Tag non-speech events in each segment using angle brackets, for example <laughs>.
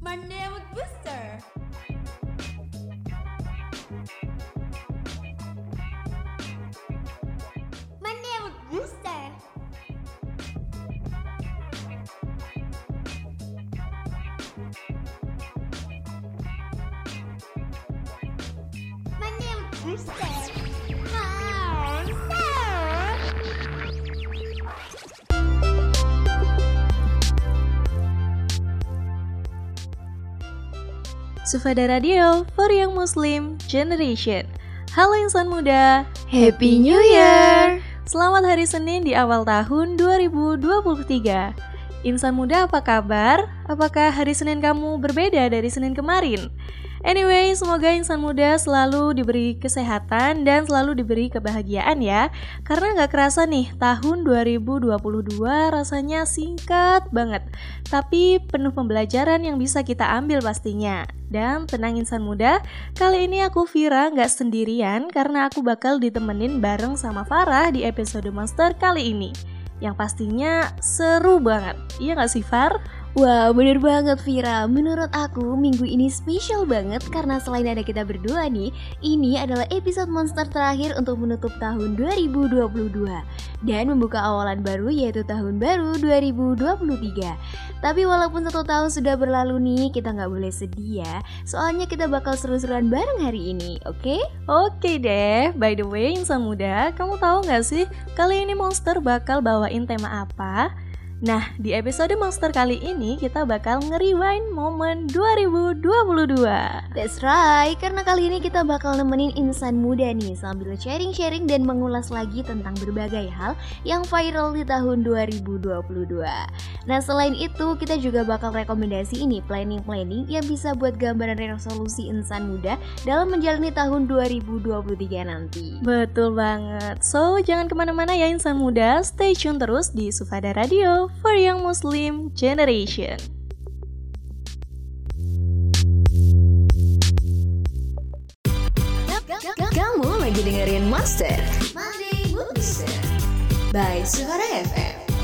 Monday Sufada Radio for Young Muslim Generation. Halo insan muda, Happy New Year! selamat hari Senin di awal tahun 2023. Insan muda apa kabar? Apakah hari Senin kamu berbeda dari Senin kemarin? Anyway, semoga insan muda selalu diberi kesehatan dan selalu diberi kebahagiaan ya. Karena nggak kerasa nih, tahun 2022 rasanya singkat banget. Tapi penuh pembelajaran yang bisa kita ambil pastinya. Dan tenang insan muda, kali ini aku Vira nggak sendirian Karena aku bakal ditemenin bareng sama Farah di episode Monster kali ini. Yang pastinya seru banget, iya nggak sih Far? Wah, bener banget Vira. Menurut aku, minggu ini spesial banget karena selain ada kita berdua nih, ini adalah episode monster terakhir untuk menutup tahun 2022 dan membuka awalan baru yaitu tahun baru 2023. Tapi walaupun satu tahun sudah berlalu nih, kita nggak boleh sedih ya, soalnya kita bakal seru-seruan bareng hari ini, oke? Oke deh, by the way insan muda, kamu tahu nggak sih kali ini Monster bakal bawain tema apa? Nah, di episode Monster kali ini kita bakal nge-rewind momen 2022. That's right, karena kali ini kita bakal nemenin insan muda nih sambil sharing-sharing dan mengulas lagi tentang berbagai hal yang viral di tahun 2022. Nah, selain itu kita juga bakal rekomendasi ini planning-planning yang bisa buat gambaran resolusi insan muda dalam menjalani tahun 2023 nanti. Betul banget. So, jangan ke mana-mana ya insan muda, stay tune terus di Sufada Radio for Young Muslim Generation. Kamu lagi dengerin Monster by Suara FM.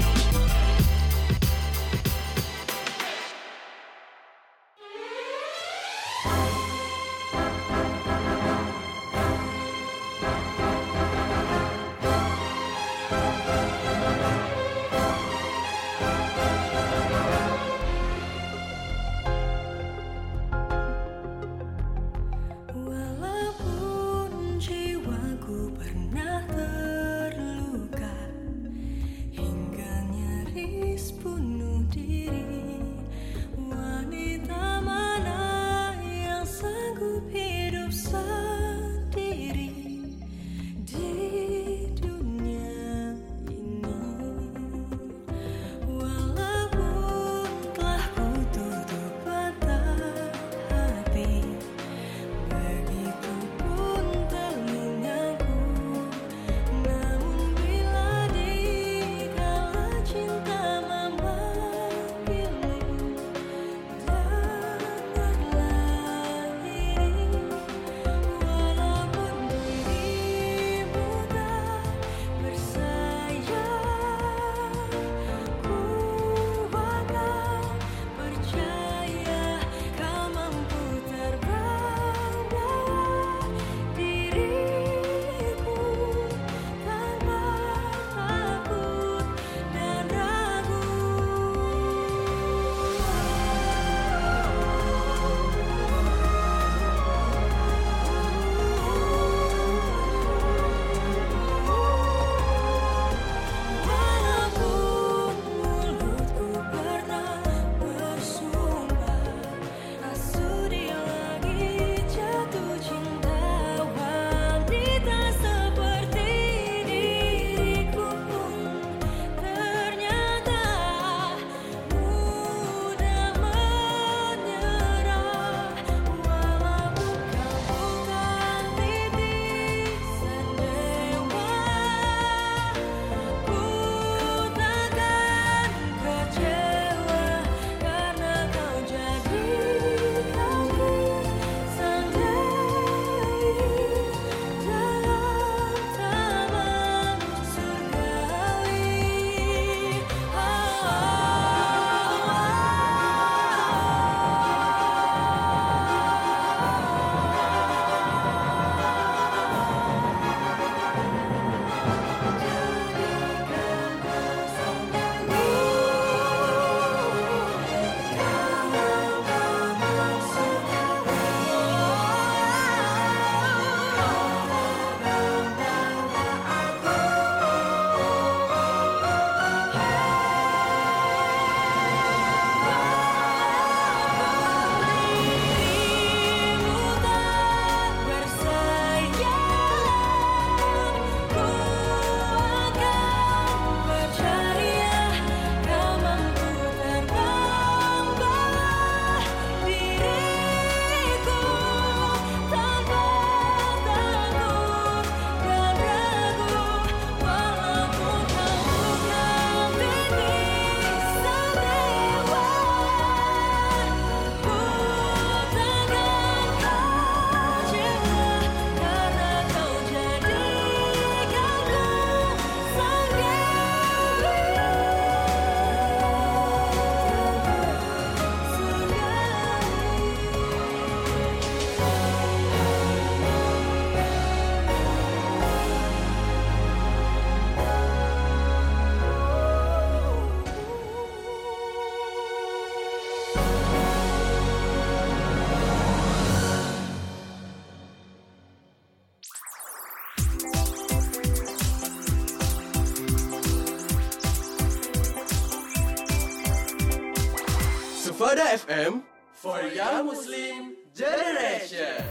Sufada FM for Young Muslim Generation.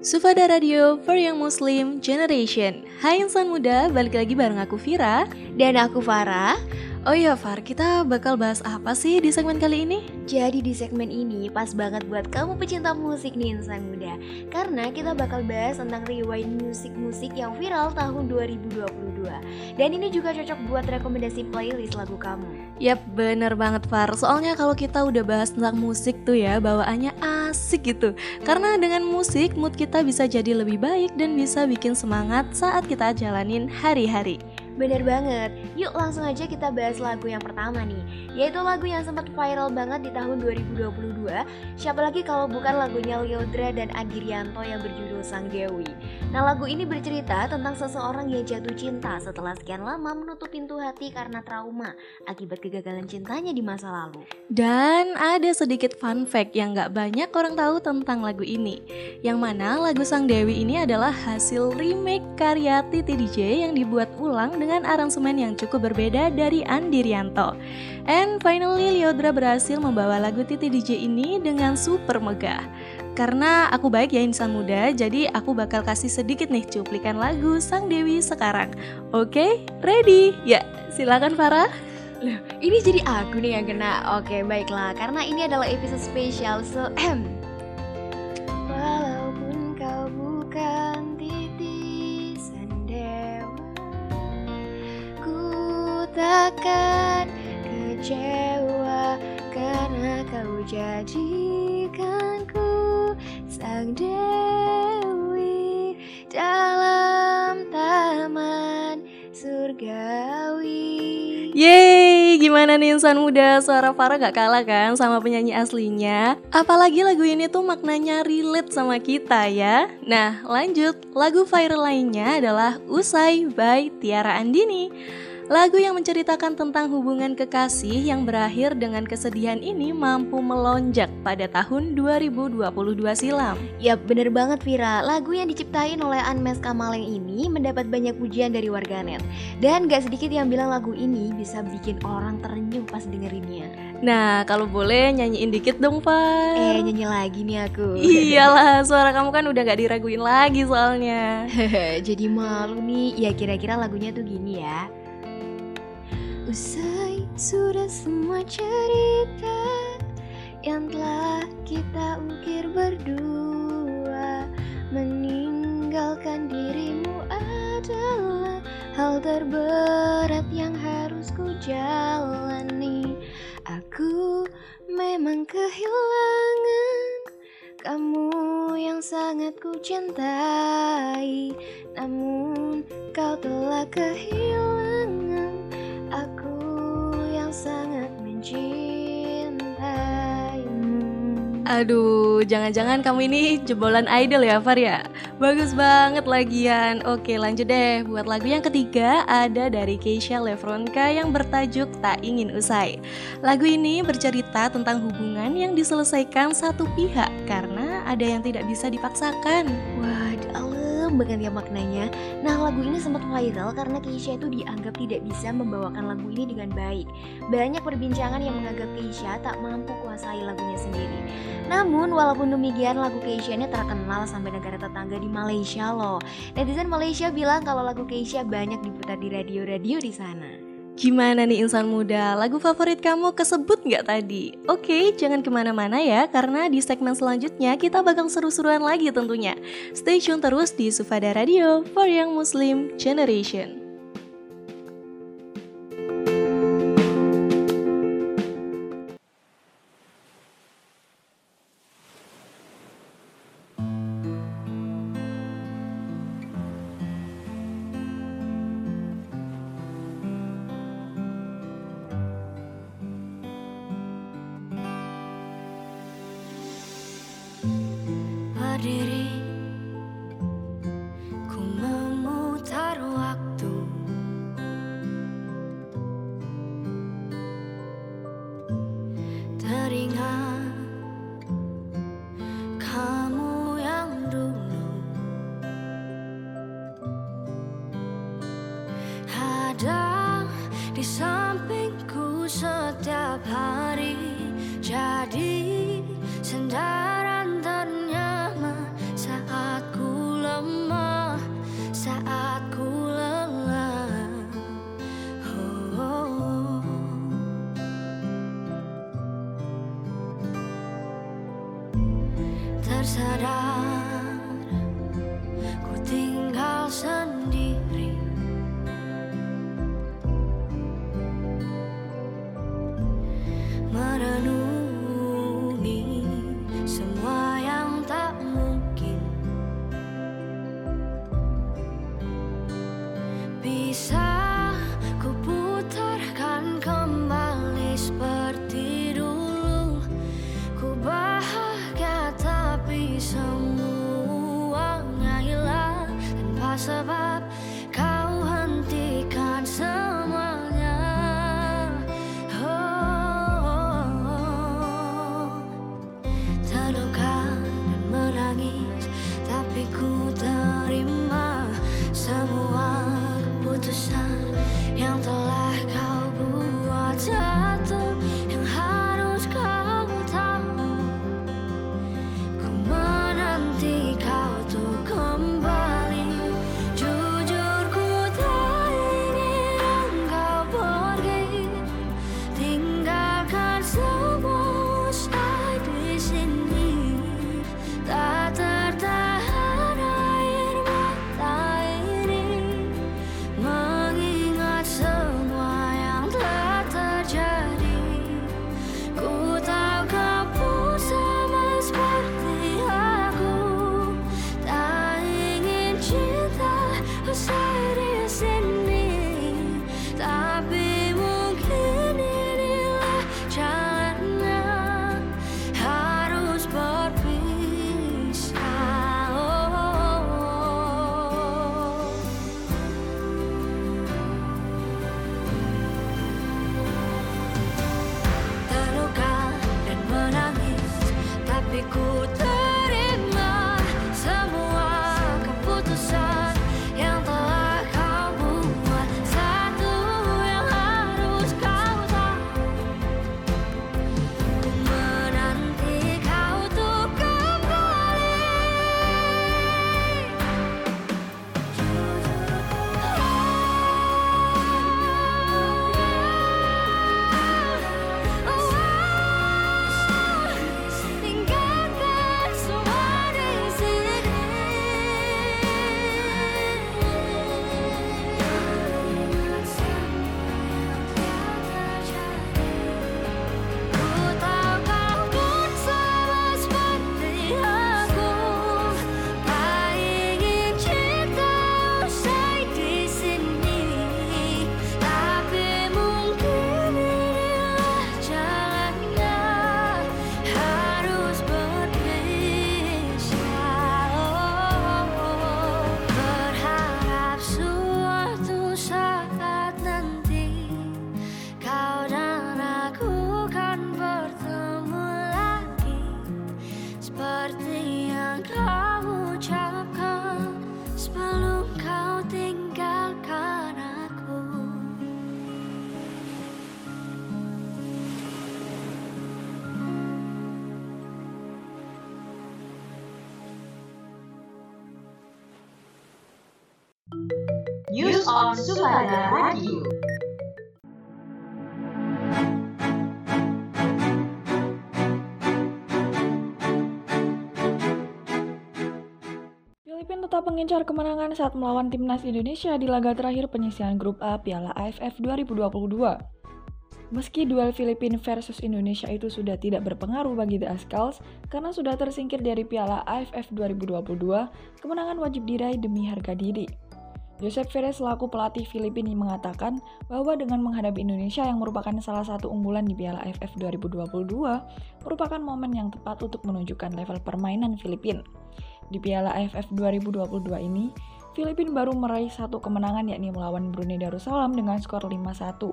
Sufada Radio for Young Muslim Generation. Hai insan muda, balik lagi bareng aku Vira Dan aku Farah Oh iya Far, kita bakal bahas apa sih di segmen kali ini? Jadi di segmen ini pas banget buat kamu pecinta musik nih insan muda. Karena kita bakal bahas tentang rewind musik-musik yang viral tahun 2022 Dan ini juga cocok buat rekomendasi playlist lagu kamu. Yap, bener banget Far. Soalnya kalau kita udah bahas tentang musik tuh ya Bawaannya asik gitu. Karena dengan musik mood kita bisa jadi lebih baik Dan bisa bikin semangat saat kita jalanin hari-hari Bener banget, yuk langsung aja kita bahas lagu yang pertama nih. Yaitu lagu yang sempat viral banget di tahun 2022 Siapa lagi kalau bukan lagunya Liodra dan Agirianto yang berjudul Sang Dewi? Nah lagu ini bercerita tentang seseorang yang jatuh cinta setelah sekian lama menutup pintu hati karena trauma Akibat kegagalan cintanya di masa lalu. Dan ada sedikit fun fact yang gak banyak orang tahu tentang lagu ini. Yang mana lagu Sang Dewi ini adalah hasil remake karya Titi DJ yang dibuat ulang dengan aransemen yang cukup berbeda dari Andi Rianto And finally Liodra berhasil membawa lagu Titi DJ ini dengan super megah karena aku baik ya insan muda, jadi aku bakal kasih sedikit nih cuplikan lagu Sang Dewi sekarang. Oke, ready? Ya, silakan Farah. Loh, ini jadi aku nih yang kena. Oke, baiklah. Karena ini adalah episode spesial, so <clears throat> takkan kecewa karena kau jadikanku sang dewi dalam taman surgawi. Yeay, gimana nih insan muda? Suara Farah gak kalah kan sama penyanyi aslinya? Apalagi lagu ini tuh maknanya relate sama kita ya. Nah, lanjut. Lagu viral lainnya adalah Usai by Tiara Andini. Lagu yang menceritakan tentang hubungan kekasih yang berakhir dengan kesedihan ini mampu melonjak pada tahun 2022 silam. Yap, bener banget Vira. Lagu yang diciptain oleh Anmes Kamaleng ini mendapat banyak pujian dari warganet. Dan gak sedikit yang bilang lagu ini bisa bikin orang terenyuh pas dengerinnya. Nah, kalau boleh nyanyiin dikit dong, Pak. Eh, nyanyi lagi nih aku. Iyalah, suara kamu kan udah gak diraguin lagi soalnya. <laughs> Jadi malu nih. Ya kira-kira lagunya tuh gini ya. Usai sudah semua cerita yang telah kita ukir berdua Meninggalkan dirimu adalah hal terberat yang harus ku jalani. Aku memang kehilangan kamu yang sangat ku cintai Namun kau telah kehilangan yang sangat mencintaimu Aduh, jangan-jangan kamu ini jebolan idol ya, Far ya? Bagus banget lagian. Oke, lanjut deh. Buat lagu yang ketiga ada dari Keisha Lefronka yang bertajuk Tak Ingin Usai. Lagu ini bercerita tentang hubungan yang diselesaikan satu pihak karena ada yang tidak bisa dipaksakan. Wah, dalam banget ya maknanya. Nah lagu ini sempat viral karena Keisha itu dianggap tidak bisa membawakan lagu ini dengan baik. Banyak perbincangan yang menganggap Keisha tak mampu kuasai lagunya sendiri. Namun walaupun demikian lagu Keisha ini terkenal sampai negara tetangga di Malaysia loh. Netizen Malaysia bilang kalau lagu Keisha banyak diputar di radio-radio di sana Gimana nih insan muda, lagu favorit kamu kesebut nggak tadi? Oke, jangan ke mana-mana ya, karena di segmen selanjutnya kita bakal seru-seruan lagi tentunya. Stay tune terus di Sufada Radio for Young Muslim Generation. pasará. Mengincar kemenangan saat melawan timnas Indonesia di laga terakhir penyisian grup A Piala AFF 2022. Meski duel Filipina versus Indonesia itu sudah tidak berpengaruh bagi The Ascals karena sudah tersingkir dari Piala AFF 2022, kemenangan wajib diraih demi harga diri. Joseph Perez selaku pelatih Filipina mengatakan bahwa dengan menghadapi Indonesia yang merupakan salah satu unggulan di Piala AFF 2022 merupakan momen yang tepat untuk menunjukkan level permainan Filipina. Di Piala AFF 2022 ini, Filipina baru meraih satu kemenangan yakni melawan Brunei Darussalam dengan skor 5-1.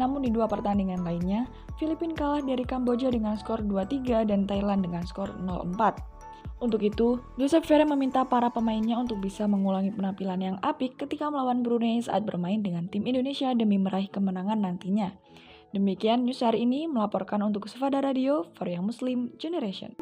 Namun di dua pertandingan lainnya, Filipina kalah dari Kamboja dengan skor 2-3 dan Thailand dengan skor 0-4. Untuk itu, Joseph Ferre meminta para pemainnya untuk bisa mengulangi penampilan yang apik ketika melawan Brunei saat bermain dengan tim Indonesia demi meraih kemenangan nantinya. Demikian news hari ini melaporkan untuk Sefada Radio for Young Muslim Generation.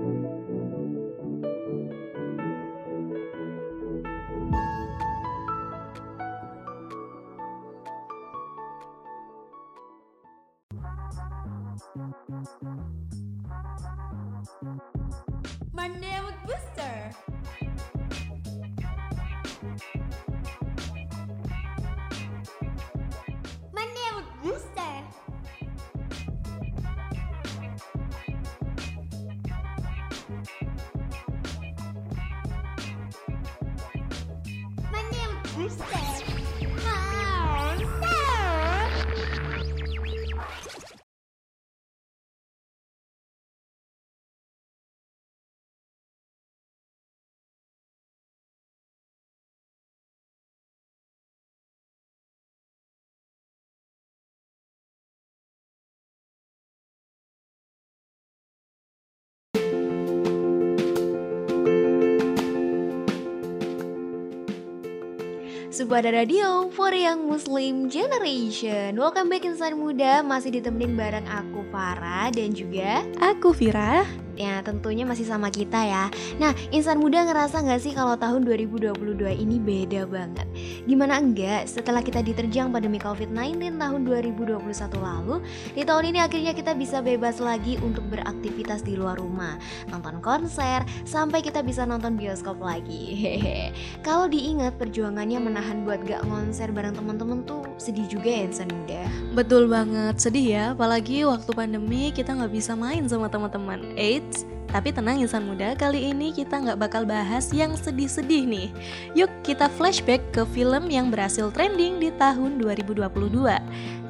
Sebuah radio for yang Muslim Generation Welcome back insan muda Masih ditemenin bareng aku Farah dan juga Aku Vira. Ya tentunya masih sama kita ya Nah insan muda ngerasa gak sih kalau tahun 2022 ini beda banget Gimana enggak setelah kita diterjang pandemi COVID-19 tahun 2021 lalu Di tahun ini akhirnya kita bisa bebas lagi untuk beraktivitas di luar rumah Nonton konser sampai kita bisa nonton bioskop lagi Hehe. Kalau diingat perjuangannya menahan buat gak konser bareng temen-temen tuh sedih juga ya insan muda Betul banget, sedih ya. Apalagi waktu pandemi kita nggak bisa main sama teman-teman. it tapi tenang insan muda, kali ini kita nggak bakal bahas yang sedih-sedih nih. Yuk kita flashback ke film yang berhasil trending di tahun 2022.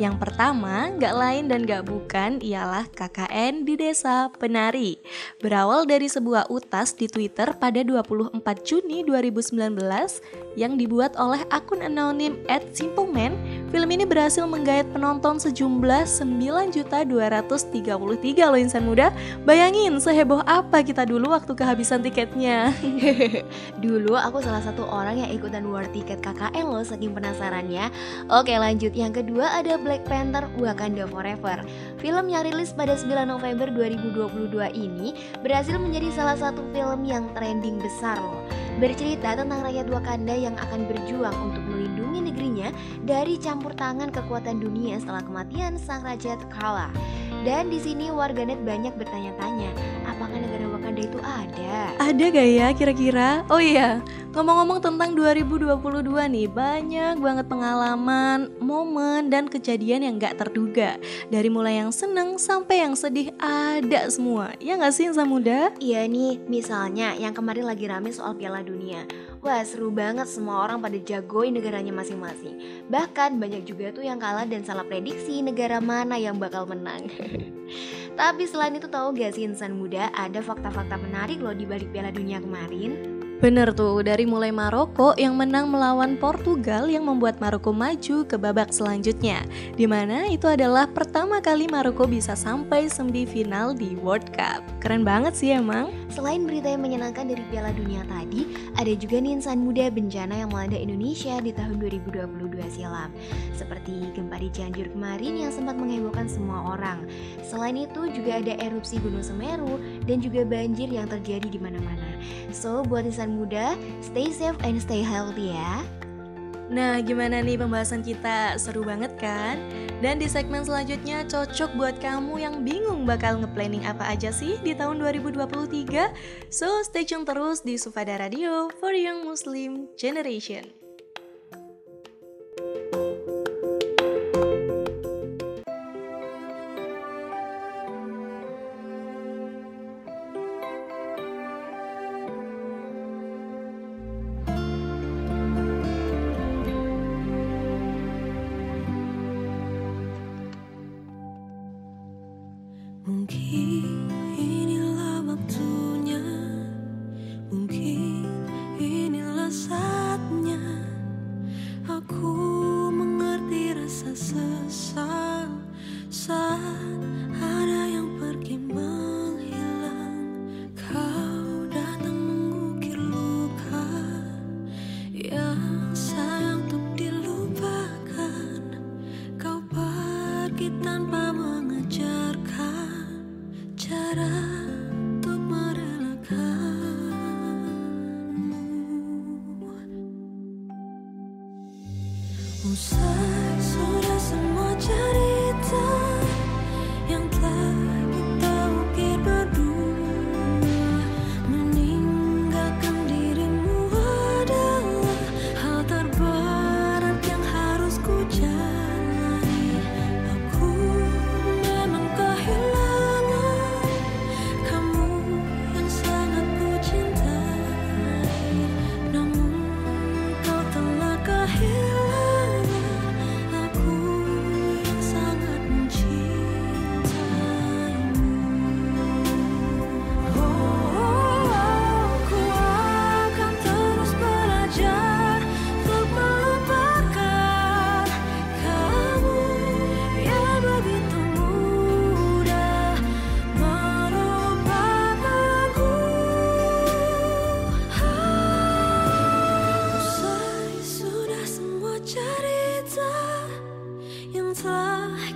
Yang pertama, nggak lain dan nggak bukan ialah KKN di Desa Penari. Berawal dari sebuah utas di Twitter pada 24 Juni 2019 yang dibuat oleh akun anonim @simpleman, film ini berhasil menggait penonton sejumlah 9.233 loh insan muda. Bayangin seheboh kita dulu waktu kehabisan tiketnya. <laughs> Dulu aku salah satu orang yang ikutan war tiket KKN loh saking penasarannya. Oke lanjut, yang kedua ada Black Panther Wakanda Forever. Film yang rilis pada 9 November 2022 ini berhasil menjadi salah satu film yang trending besar loh. Bercerita tentang rakyat Wakanda yang akan berjuang untuk melindungi negerinya dari campur tangan kekuatan dunia setelah kematian sang Raja T'Challa dan di sini warganet banyak bertanya-tanya, apakah negara Wakanda itu ada? Ada gak ya kira-kira? Oh iya, ngomong-ngomong tentang 2022 nih, banyak banget pengalaman, momen, dan kejadian yang gak terduga. Dari mulai yang seneng sampai yang sedih ada semua. Ya gak sih insan muda? Iya nih, misalnya yang kemarin lagi rame soal Piala Dunia. Wah seru banget semua orang pada jagoin negaranya masing-masing. Bahkan banyak juga tuh yang kalah dan salah prediksi negara mana yang bakal menang. <laughs> Tapi selain itu tahu gak sih insan muda ada fakta-fakta menarik loh di balik Piala Dunia kemarin? Bener tuh, dari mulai Maroko yang menang melawan Portugal yang membuat Maroko maju ke babak selanjutnya. Di mana itu adalah pertama kali Maroko bisa sampai semifinal di World Cup. Keren banget sih emang. Selain berita yang menyenangkan dari Piala Dunia tadi, ada juga nih insan muda bencana yang melanda Indonesia di tahun 2022 silam. Seperti gempa di Cianjur kemarin yang sempat menghebohkan semua orang. Selain itu juga ada erupsi Gunung Semeru dan juga banjir yang terjadi di mana-mana. So, buat insan muda, stay safe and stay healthy ya. Nah, gimana nih pembahasan kita? Seru banget kan? Dan di segmen selanjutnya cocok buat kamu yang bingung bakal nge-planning apa aja sih di tahun 2023? So, stay tune terus di Sufada Radio for Young Muslim Generation.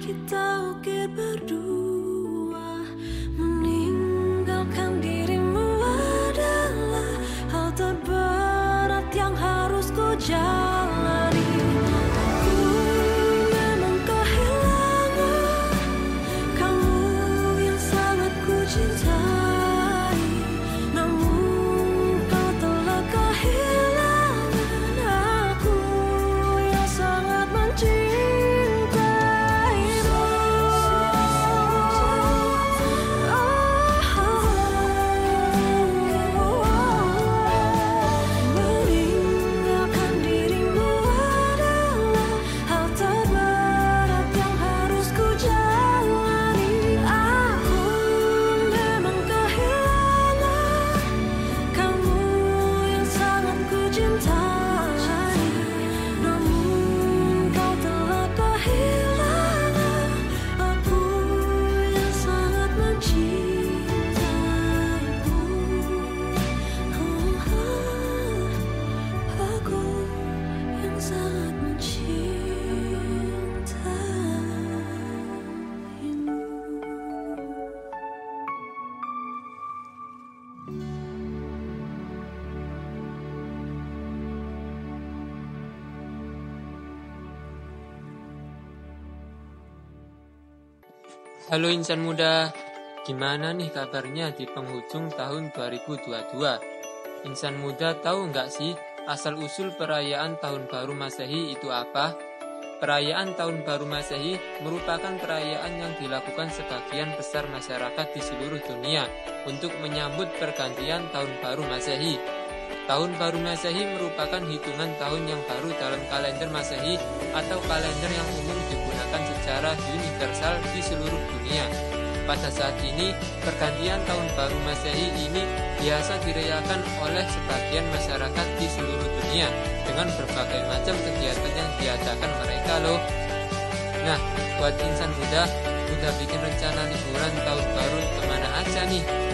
kita ukir ber Halo insan muda, gimana nih kabarnya di penghujung tahun 2022? Insan muda tahu nggak sih asal-usul perayaan Tahun Baru Masehi itu apa? Perayaan Tahun Baru Masehi merupakan perayaan yang dilakukan sebagian besar masyarakat di seluruh dunia untuk menyambut pergantian Tahun Baru Masehi. Tahun Baru Masehi merupakan hitungan tahun yang baru dalam kalender Masehi atau kalender yang umum digunakan secara universal di seluruh dunia. Pada saat ini, pergantian tahun baru Masehi ini biasa dirayakan oleh sebagian masyarakat di seluruh dunia dengan berbagai macam kegiatan yang diadakan mereka loh. Nah, buat insan muda, udah bikin rencana liburan tahun baru ke mana aja nih?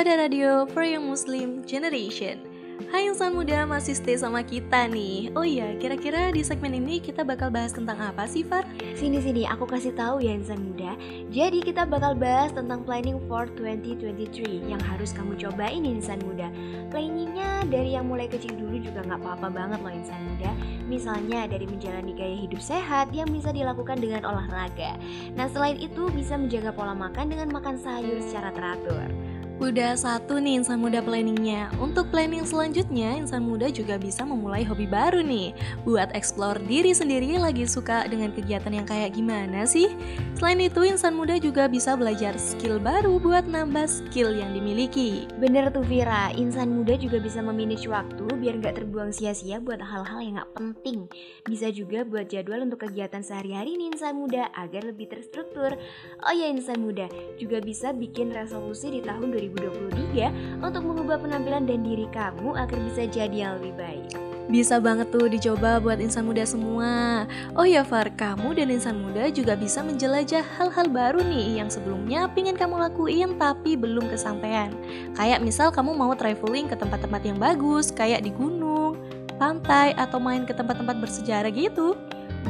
pada radio for young muslim generation Hai insan muda, masih stay sama kita nih. Oh iya, kira-kira di segmen ini kita bakal bahas tentang apa sih, Far? Sini-sini, aku kasih tahu ya insan muda. Jadi kita bakal bahas tentang planning for 2023 yang harus kamu cobain insan muda. Planningnya dari yang mulai kecil dulu juga gak apa-apa banget loh insan muda. Misalnya dari menjalani gaya hidup sehat yang bisa dilakukan dengan olahraga. Nah selain itu bisa menjaga pola makan dengan makan sayur secara teratur. Udah satu nih insan muda planningnya. Untuk planning selanjutnya insan muda juga bisa memulai hobi baru nih. Buat explore diri sendiri lagi suka dengan kegiatan yang kayak gimana sih? Selain itu insan muda juga bisa belajar skill baru buat nambah skill yang dimiliki. Bener tuh Vira, insan muda juga bisa memanage waktu biar nggak terbuang sia-sia buat hal-hal yang nggak penting. Bisa juga buat jadwal untuk kegiatan sehari-hari nih insan muda agar lebih terstruktur. Oh ya insan muda, juga bisa bikin resolusi di tahun 2020 2023 untuk mengubah penampilan dan diri kamu agar bisa jadi yang lebih baik. Bisa banget tuh dicoba buat insan muda semua. Oh ya Far, kamu dan insan muda juga bisa menjelajah hal-hal baru nih yang sebelumnya pingin kamu lakuin tapi belum kesampaian. Kayak misal kamu mau traveling ke tempat-tempat yang bagus, kayak di gunung, pantai, atau main ke tempat-tempat bersejarah gitu.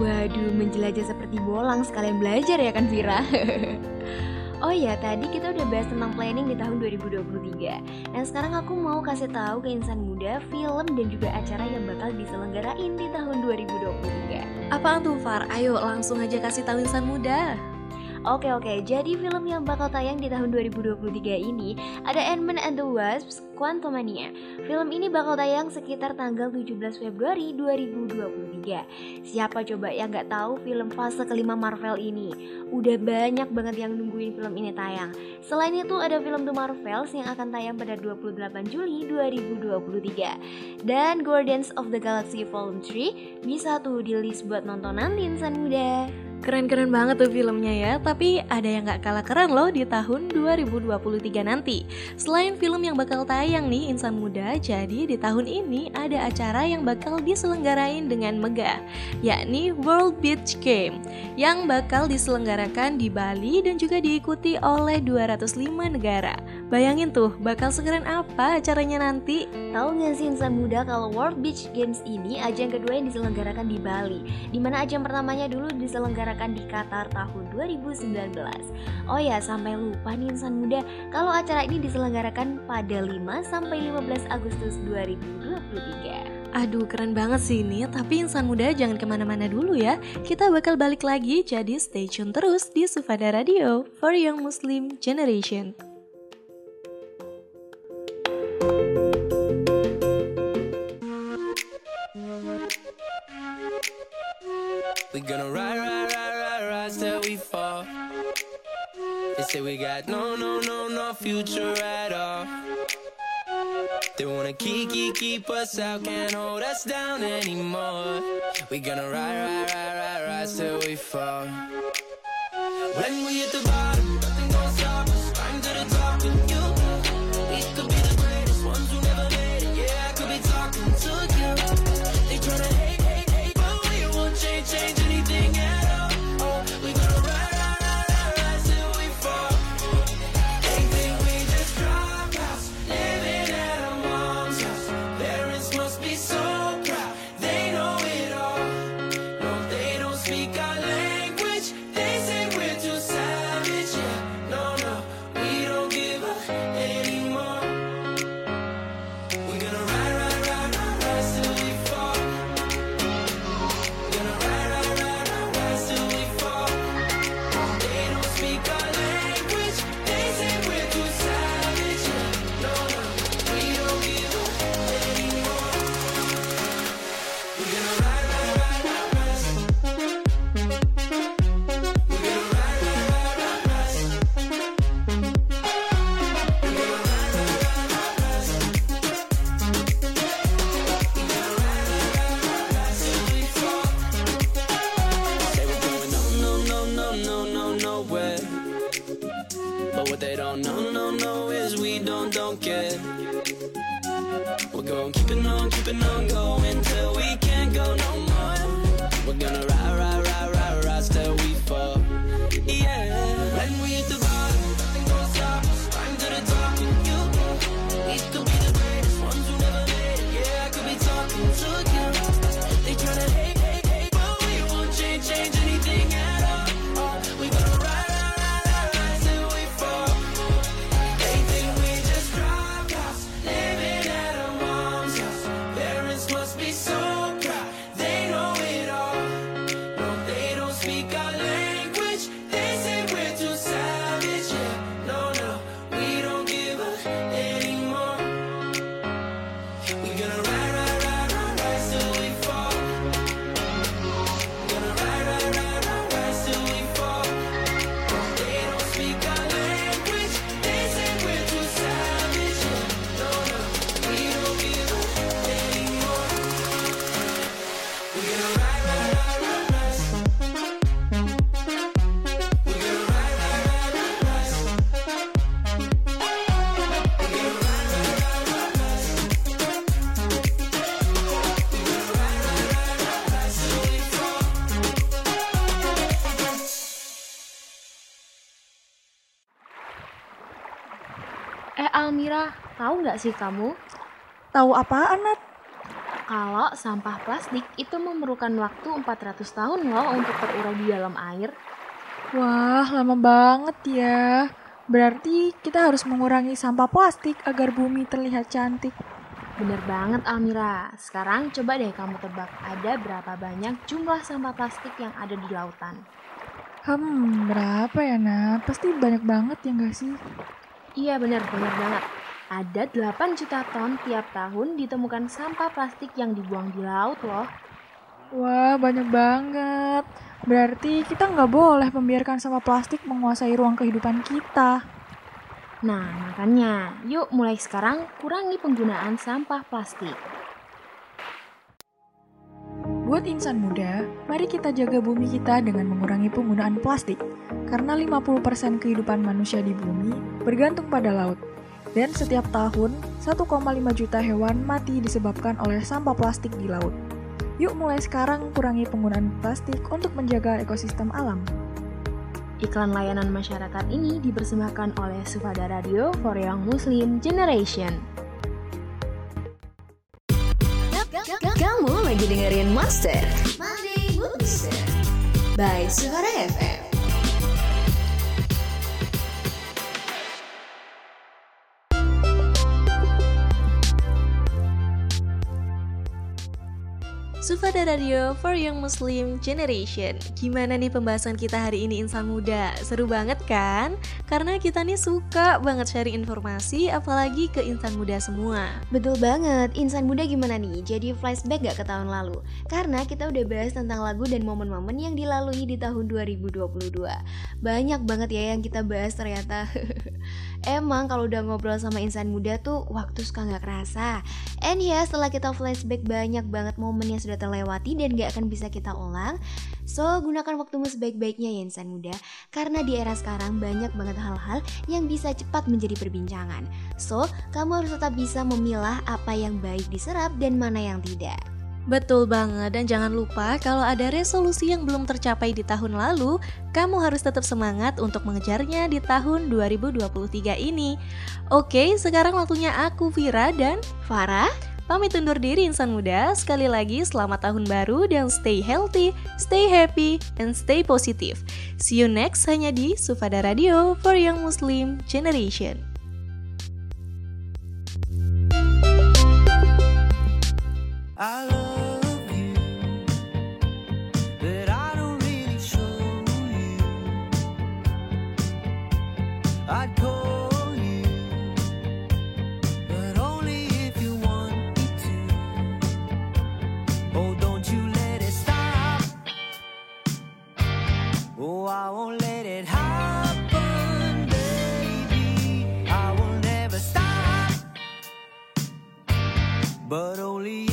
Waduh, menjelajah seperti bolang sekalian belajar ya kan Vira? <laughs> Oh ya, tadi kita udah bahas tentang planning di tahun 2023. Dan sekarang aku mau kasih tahu ke insan muda film dan juga acara yang bakal diselenggarain di tahun 2023. Apaan tuh Far? Ayo langsung aja kasih tahu insan muda. Oke oke, jadi film yang bakal tayang di tahun 2023 ini ada Ant-Man and the Wasp Quantumania. Film ini bakal tayang sekitar tanggal 17 Februari 2023. Siapa coba yang nggak tahu film fase kelima Marvel ini? Udah banyak banget yang nungguin film ini tayang. Selain itu ada film The Marvels yang akan tayang pada 28 Juli 2023. Dan Guardians of the Galaxy Volume 3 bisa tuh di list buat nonton nanti insan muda. Keren-keren banget tuh filmnya ya, tapi ada yang gak kalah keren loh di tahun 2023 nanti. Selain film yang bakal tayang nih Insan Muda, jadi di tahun ini ada acara yang bakal diselenggarain dengan megah, yakni World Beach Game, yang bakal diselenggarakan di Bali dan juga diikuti oleh 205 negara. Bayangin tuh, bakal sekeren apa acaranya nanti? Tahu nggak sih Insan Muda kalau World Beach Games ini ajang kedua yang diselenggarakan di Bali, di mana ajang pertamanya dulu diselenggarakan diselenggarakan di Qatar tahun 2019. Oh ya, sampai lupa nih insan muda, kalau acara ini diselenggarakan pada 5 sampai 15 Agustus 2023. Aduh keren banget sih ini Tapi insan muda jangan ke mana-mana dulu ya Kita bakal balik lagi Jadi stay tune terus di Sufada Radio For Young Muslim Generation We gonna ride, ride, ride, ride, ride till we fall. They say we got no, no, no, no future at all. They wanna keep, keep, keep us out, can't hold us down anymore. We gonna ride, ride, ride, ride, ride till we fall. When we hit the bottom, no, no, no is we don't, don't get. We're going keeping on, keeping on, going. Tahu nggak sih kamu? Tahu apaan, Nat? Kalau sampah plastik itu memerlukan waktu 400 tahun loh untuk terurai di dalam air. Wah, lama banget ya. Berarti kita harus mengurangi sampah plastik agar bumi terlihat cantik. Bener banget Almira. Sekarang coba deh kamu tebak ada berapa banyak jumlah sampah plastik yang ada di lautan. Hmm, berapa ya, Nat? Pasti banyak banget ya nggak sih? Iya bener, bener banget. Ada 8 juta ton tiap tahun ditemukan sampah plastik yang dibuang di laut loh. Wah, banyak banget. Berarti kita nggak boleh membiarkan sampah plastik menguasai ruang kehidupan kita. Nah, makanya yuk mulai sekarang kurangi penggunaan sampah plastik. Buat insan muda, mari kita jaga bumi kita dengan mengurangi penggunaan plastik. Karena 50% kehidupan manusia di bumi bergantung pada laut. Dan setiap tahun, 1,5 juta hewan mati disebabkan oleh sampah plastik di laut. Yuk mulai sekarang kurangi penggunaan plastik untuk menjaga ekosistem alam. Iklan layanan masyarakat ini dipersembahkan oleh Sufada Radio for Young Muslim Generation. Kamu lagi dengerin Monster Monday Booster. by Suara FM. Sufada Radio for Young Muslim Generation Gimana nih pembahasan kita hari ini insan muda? Seru banget kan? Karena kita nih suka banget sharing informasi apalagi ke insan muda semua Betul banget, insan muda gimana nih? Jadi flashback gak ke tahun lalu? Karena kita udah bahas tentang lagu dan momen-momen yang dilalui di tahun 2022 Banyak banget ya yang kita bahas ternyata <laughs> Emang kalau udah ngobrol sama insan muda tuh waktu suka gak kerasa. And ya setelah kita flashback banyak banget momen yang sudah terlewati dan gak akan bisa kita ulang So gunakan waktumu sebaik-baiknya ya insan muda. Karena di era sekarang banyak banget hal-hal yang bisa cepat menjadi perbincangan. So kamu harus tetap bisa memilah apa yang baik diserap dan mana yang tidak Betul banget dan jangan lupa kalau ada resolusi yang belum tercapai di tahun lalu, kamu harus tetap semangat untuk mengejarnya di tahun 2023 ini. Oke, sekarang waktunya aku Vira dan Farah pamit undur diri insan muda. Sekali lagi selamat tahun baru dan stay healthy, stay happy, and stay positive. See you next hanya di Sufada Radio for Young Muslim Generation. I love I won't let it happen, baby. I will never stop but only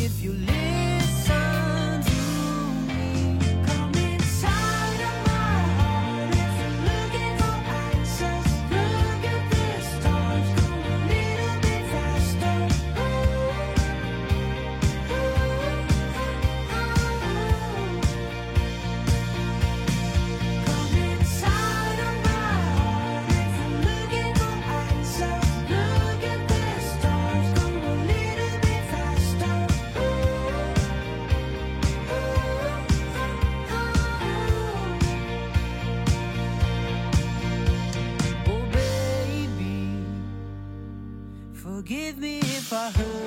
forgive me if I hurt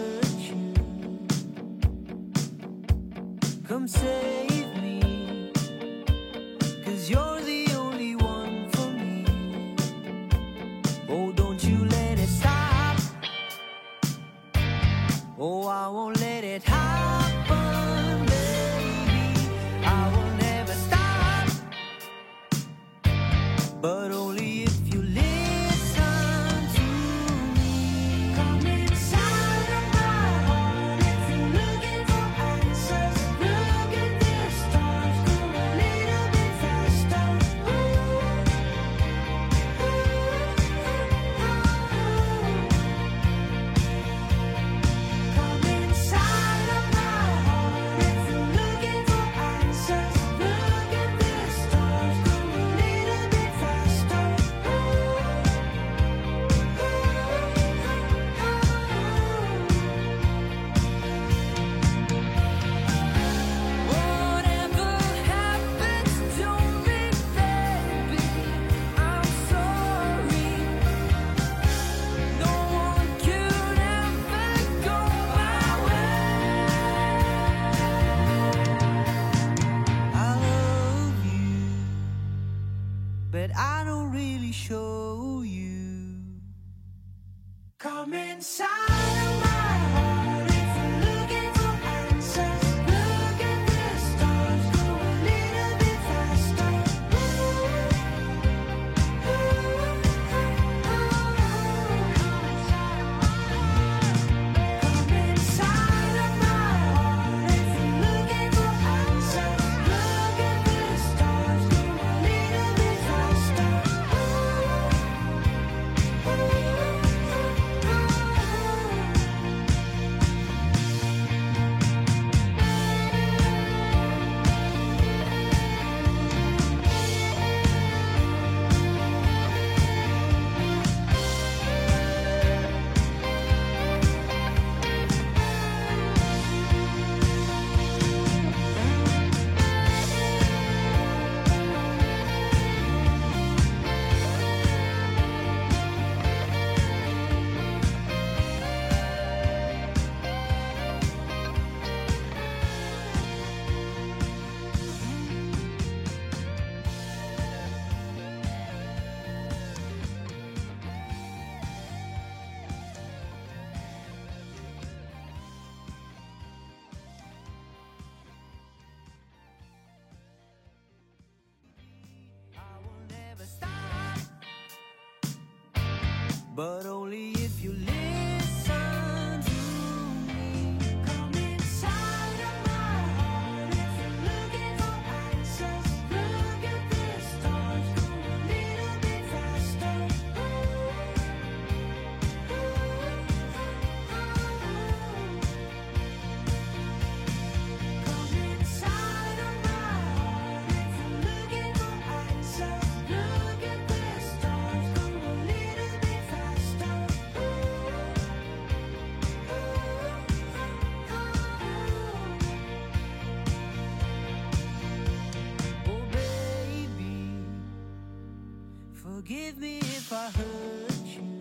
but only if Forgive me if I hurt you.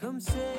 Come say.